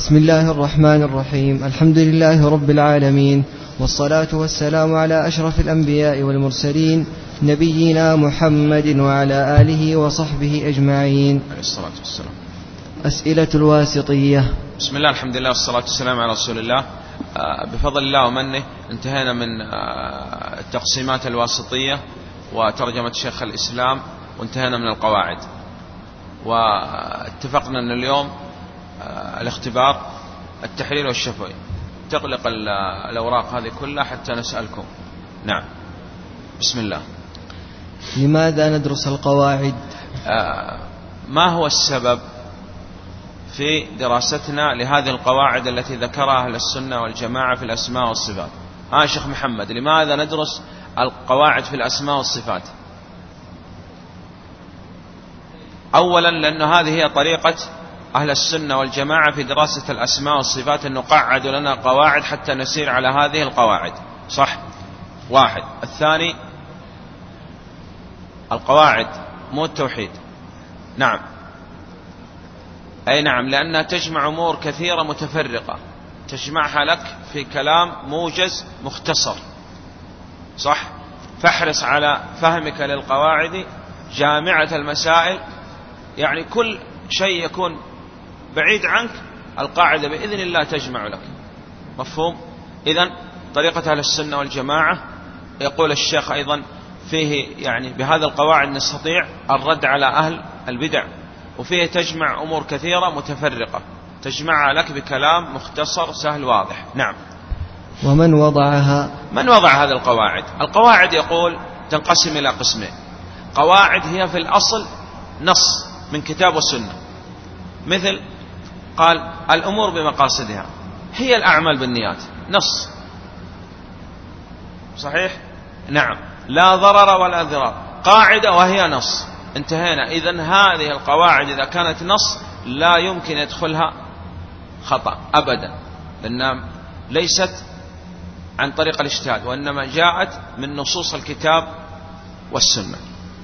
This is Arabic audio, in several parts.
بسم الله الرحمن الرحيم. الحمد لله رب العالمين والصلاة والسلام على أشرف الأنبياء والمرسلين نبينا محمد وعلى آله وصحبه أجمعين. عليه الصلاة والسلام. أسئلة الواسطية. بسم الله الحمد لله والصلاة والسلام على رسول الله. آه، بفضل الله ومنه انتهينا من آه، التقسيمات الواسطية وترجمة شيخ الإسلام وانتهينا من القواعد. واتفقنا أن اليوم الاختبار التحرير والشفوي. تغلق الأوراق هذه كلها حتى نسألكم. نعم. بسم الله. لماذا ندرس القواعد؟ ما هو السبب في دراستنا لهذه القواعد التي ذكرها أهل السنة والجماعة في الأسماء والصفات؟ ها آه شيخ محمد لماذا ندرس القواعد في الأسماء والصفات؟ أولا لأن هذه هي طريقة أهل السنة والجماعة في دراسة الأسماء والصفات أن نقعد لنا قواعد حتى نسير على هذه القواعد. صح؟ واحد. الثاني القواعد مو التوحيد. نعم. أي نعم لأنها تجمع أمور كثيرة متفرقة. تجمعها لك في كلام موجز مختصر. صح؟ فاحرص على فهمك للقواعد جامعة المسائل. يعني كل شيء يكون بعيد عنك القاعدة بإذن الله تجمع لك. مفهوم؟ إذا طريقة أهل السنة والجماعة يقول الشيخ أيضا فيه يعني بهذا القواعد نستطيع الرد على أهل البدع وفيه تجمع أمور كثيرة متفرقة تجمعها لك بكلام مختصر سهل واضح. نعم. ومن وضعها؟ من وضع هذه القواعد؟ القواعد يقول تنقسم إلى قسمين. قواعد هي في الأصل نص من كتاب وسنة. مثل قال الأمور بمقاصدها. هي الأعمال بالنيات. نص. صحيح؟ نعم. لا ضرر ولا ضرار. قاعدة وهي نص. انتهينا. إذا هذه القواعد إذا كانت نص لا يمكن يدخلها خطأ أبدا. لأنها ليست عن طريق الاجتهاد وإنما جاءت من نصوص الكتاب والسنة.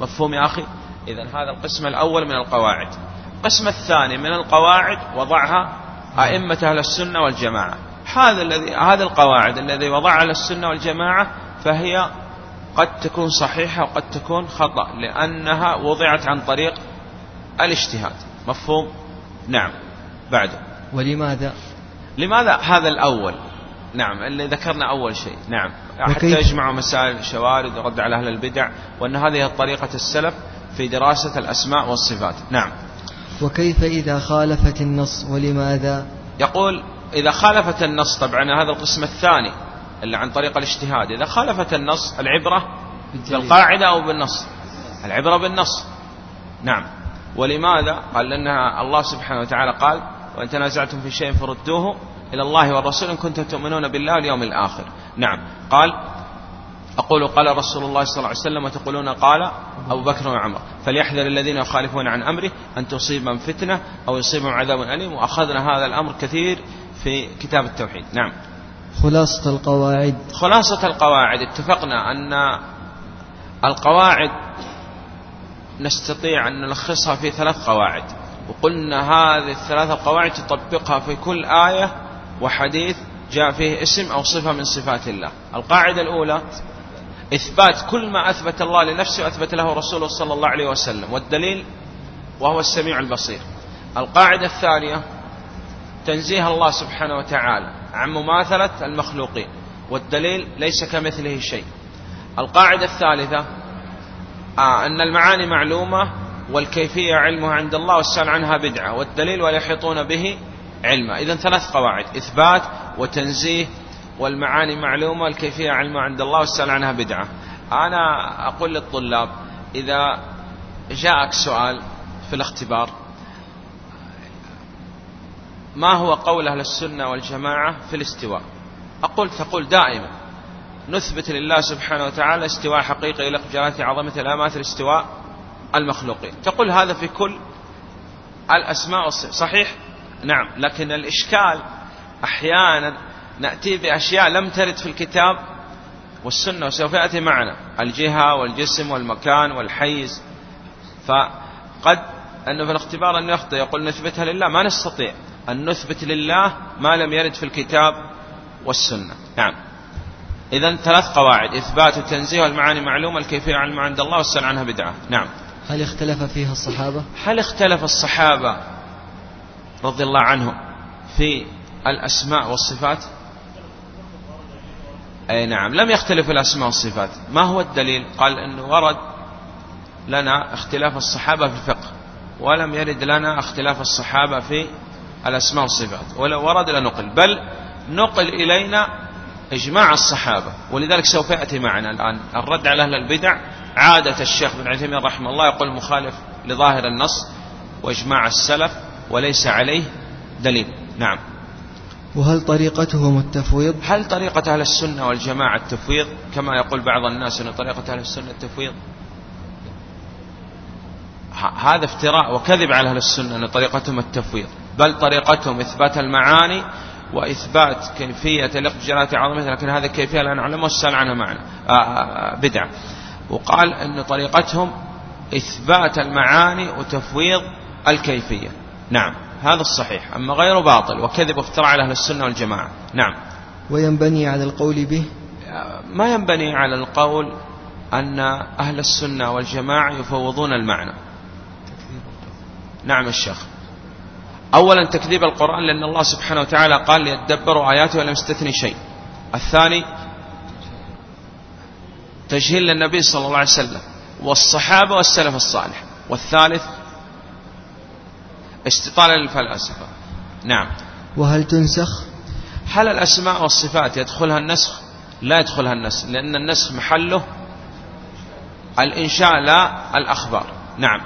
مفهوم يا أخي؟ إذا هذا القسم الأول من القواعد. القسم الثاني من القواعد وضعها أئمة أهل السنة والجماعة. هذا الذي هذه القواعد الذي وضعها أهل السنة والجماعة فهي قد تكون صحيحة وقد تكون خطأ لأنها وضعت عن طريق الاجتهاد. مفهوم؟ نعم. بعده ولماذا؟ لماذا هذا الأول؟ نعم اللي ذكرنا أول شيء. نعم. حتى يجمع مسائل الشوارد ورد على أهل البدع وأن هذه طريقة السلف في دراسة الأسماء والصفات. نعم. وكيف إذا خالفت النص ولماذا؟ يقول إذا خالفت النص طبعا هذا القسم الثاني اللي عن طريق الاجتهاد. إذا خالفت النص العبرة بالقاعدة أو بالنص؟ العبرة بالنص. نعم. ولماذا؟ قال لأنها الله سبحانه وتعالى قال وإن تنازعتم في شيء فردوه إلى الله والرسول إن كنتم تؤمنون بالله واليوم الآخر. نعم. قال أقول قال رسول الله صلى الله عليه وسلم وتقولون قال أبو بكر وعمر. فليحذر الذين يخالفون عن أمره أن تصيبهم فتنة أو يصيبهم عذاب أليم. وأخذنا هذا الأمر كثير في كتاب التوحيد. نعم. خلاصة القواعد. خلاصة القواعد. اتفقنا أن القواعد نستطيع أن نلخصها في ثلاث قواعد. وقلنا هذه الثلاثة قواعد تطبقها في كل آية وحديث جاء فيه اسم أو صفة من صفات الله. القاعدة الأولى إثبات كل ما أثبت الله لنفسه وأثبت له رسوله صلى الله عليه وسلم. والدليل وهو السميع البصير. القاعدة الثانية تنزيه الله سبحانه وتعالى عن مماثلة المخلوقين. والدليل ليس كمثله شيء. القاعدة الثالثة آه أن المعاني معلومة والكيفية علمها عند الله والسؤال عنها بدعة. والدليل ولا يحيطون به علما. إذا ثلاث قواعد إثبات وتنزيه والمعاني معلومة والكيفية علمها. عند الله والسؤال عنها بدعة. أنا أقول للطلاب إذا جاءك سؤال في الاختبار ما هو قول أهل السنة والجماعة في الاستواء؟ أقول تقول دائما نثبت لله سبحانه وتعالى استواء حقيقي يليق بجلاله عظمة لا ماثل استواء المخلوقين. تقول هذا في كل الأسماء والصفات صحيح؟ نعم. لكن الإشكال أحيانا نأتي بأشياء لم ترد في الكتاب والسنة وسوف يأتي معنا. الجهة والجسم والمكان والحيز. فقد أنه في الاختبار أن يخطئ يقول نثبتها لله. ما نستطيع أن نثبت لله ما لم يرد في الكتاب والسنة. نعم. إذا ثلاث قواعد. إثبات التنزيه والمعاني معلومة الكيفية علم عند الله والسنة عنها بدعة. نعم. هل اختلف فيها الصحابة؟ هل اختلف الصحابة رضي الله عنهم في الأسماء والصفات؟ أي نعم. لم يختلف الأسماء والصفات. ما هو الدليل؟ قال أنه ورد لنا اختلاف الصحابة في الفقه ولم يرد لنا اختلاف الصحابة في الأسماء والصفات. ولو ورد لنقل بل نقل إلينا إجماع الصحابة. ولذلك سوف يأتي معنا الآن الرد على أهل البدع. عادة الشيخ بن عثيمين رحمه الله يقول مخالف لظاهر النص وإجماع السلف وليس عليه دليل. نعم. وهل طريقتهم التفويض؟ هل طريقة أهل السنة والجماعة التفويض؟ كما يقول بعض الناس أن طريقة أهل السنة التفويض. هذا افتراء وكذب على أهل السنة أن طريقتهم التفويض. بل طريقتهم إثبات المعاني وإثبات كيفية بجلالة عظمته لكن هذه الكيفية لا نعلمها والسؤال عنها معنا آه، آه، بدعة. وقال أن طريقتهم إثبات المعاني وتفويض الكيفية. نعم. هذا الصحيح. أما غيره باطل وكذب وافترى على أهل السنة والجماعة. نعم. وينبني على القول به؟ ما ينبني على القول أن أهل السنة والجماعة يفوضون المعنى. نعم الشيخ أولا تكذيب القرآن لأن الله سبحانه وتعالى قال ليدبروا آياته ولم يستثني شيء. الثاني تجهيل للنبي صلى الله عليه وسلم والصحابة والسلف الصالح. والثالث استطالة للفلاسفة نعم. وهل تنسخ؟ هل الأسماء والصفات يدخلها النسخ؟ لا يدخلها النسخ لأن النسخ محله الإنشاء لا الأخبار. نعم.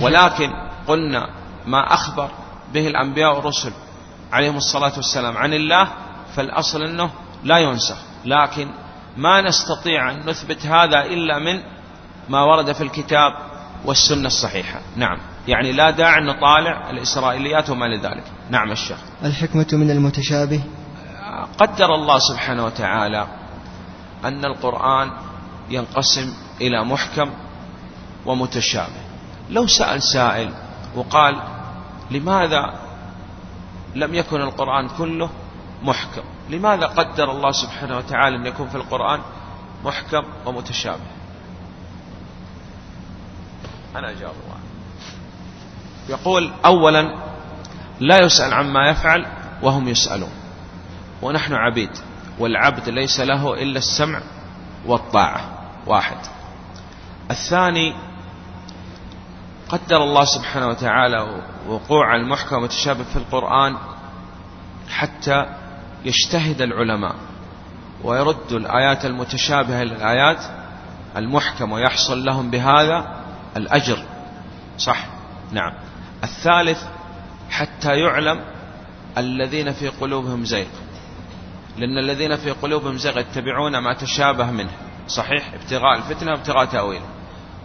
ولكن قلنا ما أخبر به الأنبياء والرسل عليهم الصلاة والسلام عن الله فالأصل أنه لا ينسخ. لكن ما نستطيع أن نثبت هذا إلا من ما ورد في الكتاب والسنة الصحيحة. نعم. يعني لا داعي نطالع الإسرائيليات وما لذلك نعم الشيخ. الحكمة من المتشابه؟ قدر الله سبحانه وتعالى أن القرآن ينقسم إلى محكم ومتشابه. لو سأل سائل وقال لماذا لم يكن القرآن كله محكم؟ لماذا قدر الله سبحانه وتعالى أن يكون في القرآن محكم ومتشابه؟ أنا أجاب الله. يقول أولا لا يسأل عما يفعل وهم يسألون. ونحن عبيد والعبد ليس له إلا السمع والطاعة واحد. الثاني قدر الله سبحانه وتعالى وقوع المحكم والمتشابه في القرآن حتى يجتهد العلماء ويرد الآيات المتشابهة إلى الآيات المحكم ويحصل لهم بهذا الأجر. صح؟ نعم. الثالث حتى يعلم الذين في قلوبهم زيغ. لأن الذين في قلوبهم زيغ يتبعون ما تشابه منه. صحيح؟ ابتغاء الفتنة وابتغاء تأويله.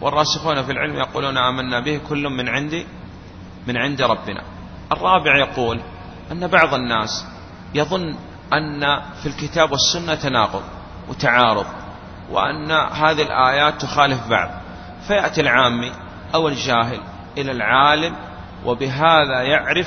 والراسخون في العلم يقولون آمنا به كل من عندي من عند ربنا. الرابع يقول أن بعض الناس يظن أن في الكتاب والسنة تناقض وتعارض وأن هذه الآيات تخالف بعض. فيأتي العامي أو الجاهل إلى العالم وبهذا يعرف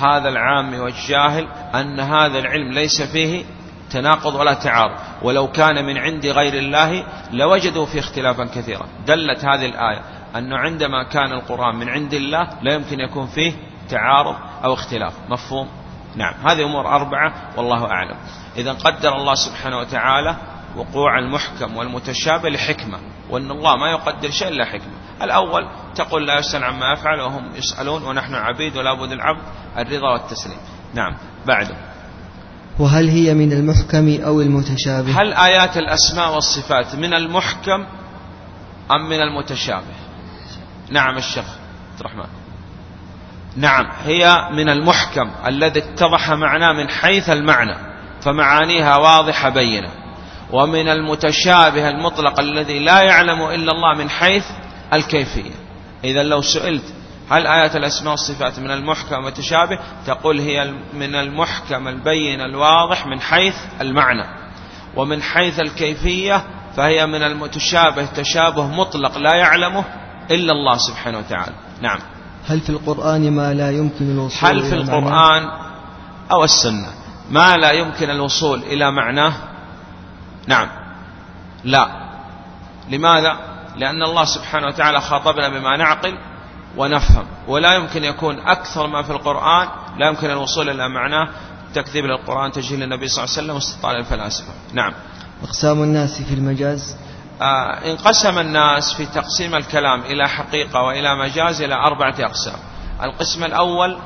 هذا العامي والجاهل أن هذا العلم ليس فيه تناقض ولا تعارض. ولو كان من عند غير الله لوجدوا فيه اختلافا كثيرا. دلت هذه الآية أنه عندما كان القرآن من عند الله لا يمكن يكون فيه تعارض أو اختلاف. مفهوم؟ نعم. هذه أمور أربعة والله أعلم. إذا قدر الله سبحانه وتعالى وقوع المحكم والمتشابه لحكمة وأن الله ما يقدر شيء إلا حكمة. الأول تقول لا يسأل عما يفعل وهم يسألون ونحن عبيد ولا بد العبد الرضا والتسليم. نعم بعده وهل هي من المحكم أو المتشابه؟ هل آيات الأسماء والصفات من المحكم أم من المتشابه؟ نعم الشيخ عبد الرحمن. نعم هي من المحكم الذي اتضح معناه من حيث المعنى فمعانيها واضحة بينة. ومن المتشابه المطلق الذي لا يعلم إلا الله من حيث الكيفية. إذا لو سئلت هل آيات الأسماء والصفات من المحكم والتشابه تقول هي من المحكم البين الواضح من حيث المعنى. ومن حيث الكيفية فهي من المتشابه تشابه مطلق لا يعلمه إلا الله سبحانه وتعالى. نعم. هل في القرآن ما لا يمكن الوصول هل في القرآن أو السنة ما لا يمكن الوصول إلى معناه؟ نعم. لا. لماذا؟ لأن الله سبحانه وتعالى خاطبنا بما نعقل ونفهم. ولا يمكن يكون أكثر ما في القرآن لا يمكن الوصول إلى معناه تكذيب للقرآن تجهيل للنبي صلى الله عليه وسلم واستطال الفلاسفة نعم. أقسام الناس في المجاز؟ آه انقسم الناس في تقسيم الكلام إلى حقيقة وإلى مجاز إلى أربعة أقسام. القسم الأول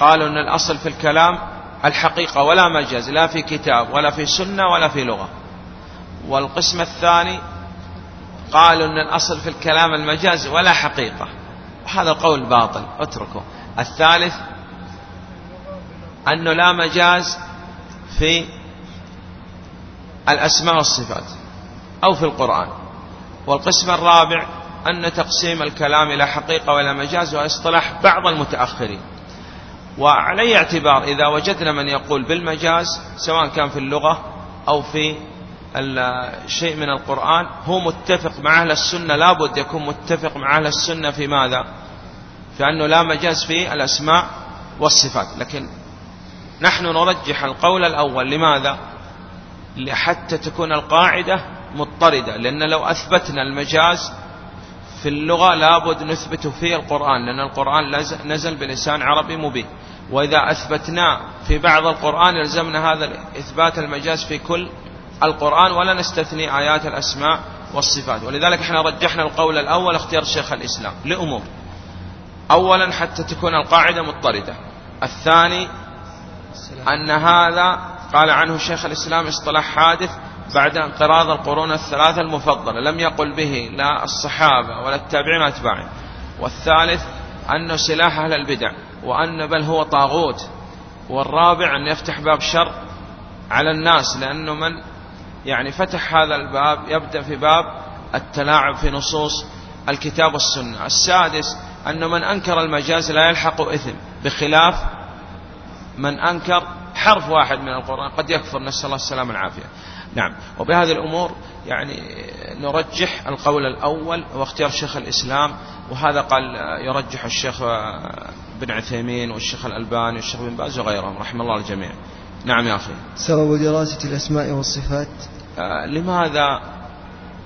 قالوا أن الأصل في الكلام الحقيقة ولا مجاز لا في كتاب ولا في سنة ولا في لغة. والقسم الثاني قالوا أن الأصل في الكلام المجاز ولا حقيقة. هذا قول باطل اتركه. الثالث أنه لا مجاز في الأسماء والصفات أو في القرآن. والقسم الرابع أن تقسيم الكلام إلى حقيقة وإلى مجاز واصطلاح بعض المتأخرين. وعلى اعتبار إذا وجدنا من يقول بالمجاز سواء كان في اللغة أو في شيء من القرآن هو متفق مع أهل السنة لابد يكون متفق مع أهل السنة في ماذا؟ في أنه لا مجاز في الأسماء والصفات. لكن نحن نرجح القول الأول لماذا؟ حتى تكون القاعدة مضطردة. لأن لو أثبتنا المجاز في اللغة لابد نثبت في القرآن. لأن القرآن نزل بلسان عربي مبين. وإذا أثبتنا في بعض القرآن يلزمنا هذا إثبات المجاز في كل القرآن ولا نستثني آيات الأسماء والصفات. ولذلك إحنا رجحنا القول الأول اختيار شيخ الإسلام لأمور. أولا حتى تكون القاعدة مضطردة. الثاني أن هذا قال عنه شيخ الإسلام اصطلاح حادث بعد انقراض القرون الثلاثة المفضلة. لم يقل به لا الصحابة ولا التابعين أتباعهم والثالث أنه سلاح أهل البدع وأن بل هو طاغوت. والرابع أن يفتح باب شر على الناس لأنه من يعني فتح هذا الباب يبدأ في باب التلاعب في نصوص الكتاب والسنة. السادس أن من أنكر المجاز لا يلحق إثم بخلاف من أنكر حرف واحد من القرآن. قد يكفر نسأل الله السلامة والعافية. نعم. وبهذه الأمور يعني نرجح القول الأول واختيار شيخ الإسلام وهذا قال يرجح الشيخ بن عثيمين والشيخ الألباني والشيخ بن باز وغيرهم رحم الله الجميع. نعم يا أخي. سبب دراسة الأسماء والصفات لماذا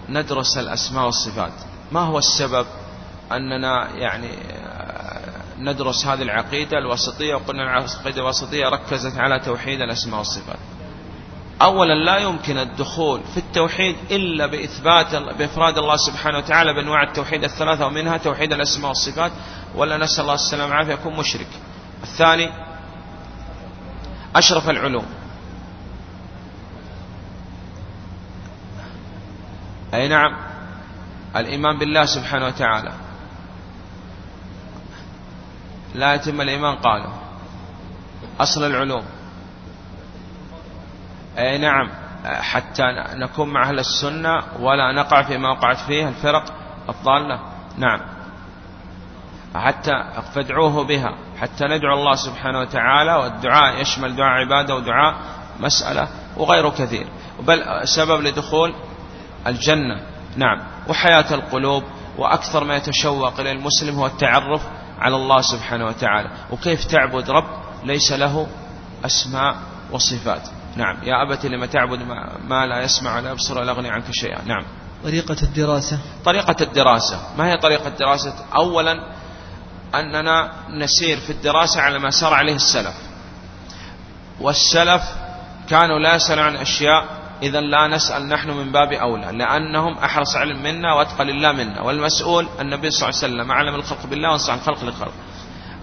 ندرس الأسماء والصفات؟ ما هو السبب أننا يعني ندرس هذه العقيدة الوسطية؟ وقلنا العقيدة الوسطية ركزت على توحيد الأسماء والصفات. أولا لا يمكن الدخول في التوحيد إلا بإثبات بإفراد الله سبحانه وتعالى بأنواع التوحيد الثلاثة ومنها توحيد الأسماء والصفات. ولا نسأل الله السلامة والعافية يكون مشرك. الثاني أشرف العلوم. أي نعم. الإيمان بالله سبحانه وتعالى. لا يتم الإيمان قالوا. أصل العلوم. أي نعم. حتى نكون مع أهل السنة ولا نقع فيما وقعت فيه الفرق الضالة. نعم. حتى فادعوه بها. حتى ندعو الله سبحانه وتعالى والدعاء يشمل دعاء عبادة ودعاء مسألة وغيره كثير. بل سبب لدخول الجنة. نعم. وحياة القلوب وأكثر ما يتشوق إلى المسلم هو التعرف على الله سبحانه وتعالى. وكيف تعبد رب ليس له أسماء وصفات. نعم. يا أبت لما تعبد ما لا يسمع ولا يبصر ولا يغني عنك شيئا. نعم. طريقة الدراسة. طريقة الدراسة. ما هي طريقة الدراسة؟ أولا أننا نسير في الدراسة على ما سار عليه السلف. والسلف كانوا لا يسألون عن أشياء إذا لا نسأل نحن من باب أولى لأنهم أحرص علم منا وأتقى لله منا. والمسؤول النبي صلى الله عليه وسلم أعلم الخلق بالله وأنصح الخلق للخلق.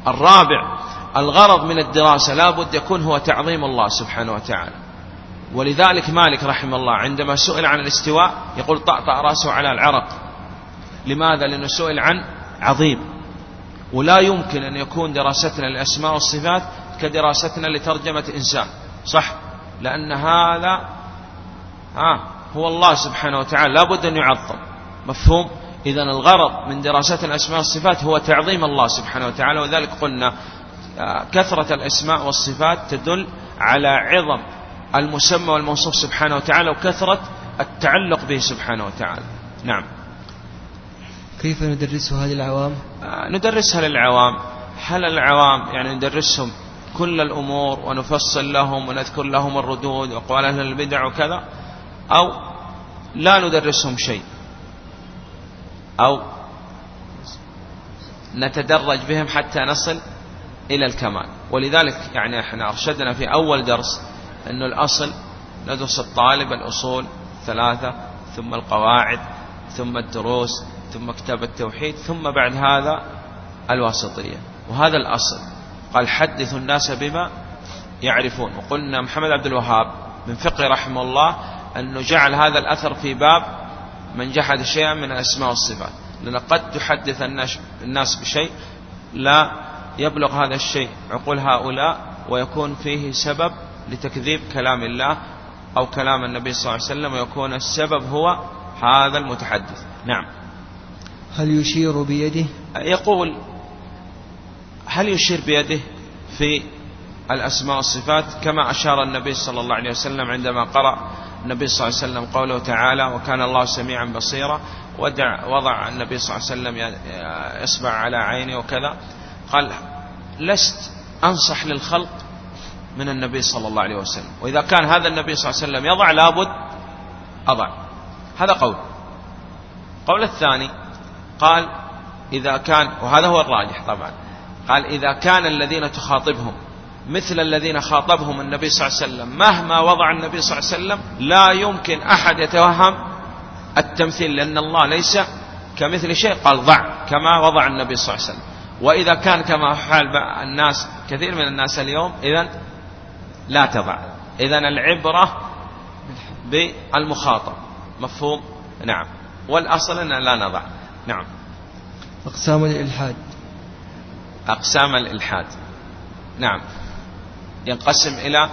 الرابع الغرض من الدراسة لا بد يكون هو تعظيم الله سبحانه وتعالى. ولذلك مالك رحمه الله عندما سئل عن الاستواء يقول طأطأ رأسه على العرق. لماذا؟ لأنه سئل عن عظيم. ولا يمكن أن يكون دراستنا للأسماء والصفات كدراستنا لترجمة إنسان صح؟ لأن هذا ها هو الله سبحانه وتعالى لابد أن يعظم مفهوم؟ إذا الغرض من دراسة الأسماء والصفات هو تعظيم الله سبحانه وتعالى وذلك قلنا آه، كثرة الأسماء والصفات تدل على عظم المسمى والموصوف سبحانه وتعالى وكثرة التعلق به سبحانه وتعالى. نعم. كيف ندرسها للعوام آه، ندرسها للعوام. هل العوام يعني ندرسهم كل الأمور ونفصل لهم ونذكر لهم الردود وأقوال أهل البدع وكذا؟ أو لا ندرسهم شيء. أو نتدرج بهم حتى نصل إلى الكمال. ولذلك يعني إحنا أرشدنا في أول درس أنه الأصل ندرس الطالب الأصول ثلاثة ثم القواعد ثم الدروس ثم كتاب التوحيد ثم بعد هذا الواسطية. وهذا الأصل. قال حدثوا الناس بما يعرفون. وقلنا محمد عبد الوهاب من فقه رحمه الله أنه جعل هذا الأثر في باب من جحد شيئا من الأسماء والصفات. لأن قد تحدث الناس بشيء لا يبلغ هذا الشيء عقول هؤلاء ويكون فيه سبب لتكذيب كلام الله أو كلام النبي صلى الله عليه وسلم ويكون السبب هو هذا المتحدث. نعم. هل يشير بيده؟ يقول هل يشير بيده في الأسماء والصفات؟ كما أشار النبي صلى الله عليه وسلم عندما قرأ النبي صلى الله عليه وسلم قوله تعالى وكان الله سميعا بصيرا. ودع وضع النبي صلى الله عليه وسلم إصبع على عينه وكذا. قال لست أنصح للخلق من النبي صلى الله عليه وسلم. وإذا كان هذا النبي صلى الله عليه وسلم يضع لابد أضع. هذا قول. قول الثاني قال إذا كان وهذا هو الراجح طبعا. قال إذا كان الذين تخاطبهم مثل الذين خاطبهم النبي صلى الله عليه وسلم. مهما وضع النبي صلى الله عليه وسلم لا يمكن أحد يتوهم التمثيل لأن الله ليس كمثل شيء. قال ضع كما وضع النبي صلى الله عليه وسلم. وإذا كان كما حال الناس كثير من الناس اليوم إذا لا تضع. إذا العبرة بالمخاطب. مفهوم؟ نعم. والأصل أن لا نضع. نعم. أقسام الإلحاد. أقسام الإلحاد. نعم. ينقسم إلى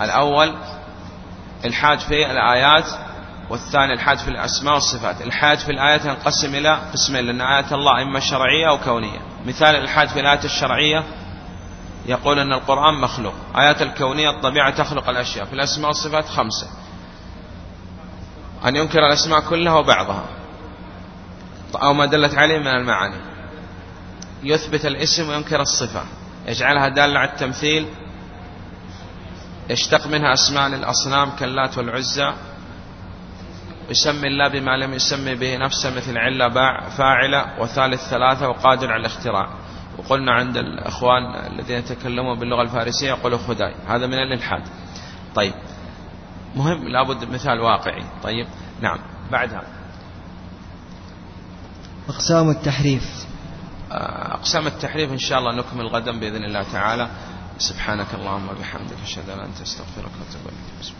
الأول الحاد في الآيات والثاني الحاد في الأسماء والصفات. الحاد في الآيات ينقسم إلى قسمين لأن آيات الله إما شرعية أو كونية. مثال الحاد في الآيات الشرعية يقول أن القرآن مخلوق. آيات الكونية الطبيعة تخلق الأشياء. في الأسماء والصفات خمسة. أن ينكر الأسماء كلها وبعضها. أو ما دلت عليه من المعاني. يثبت الاسم وينكر الصفة. يجعلها دالة على التمثيل يشتق منها أسماء للأصنام كاللات والعزى يسمي الله بما لم يسمي به نفسه مثل علة باع فاعلة وثالث ثلاثة وقادر على الاختراع. وقلنا عند الأخوان الذين يتكلموا باللغة الفارسية يقولوا خداي. هذا من الإلحاد. طيب. مهم لابد مثال واقعي. طيب. نعم. بعدها. أقسام التحريف. أقسام التحريف إن شاء الله نكمل غدا بإذن الله تعالى. سبحانك اللهم وبحمدك أشهد أن لا إله إلا أنت أستغفرك وأتوب إليك.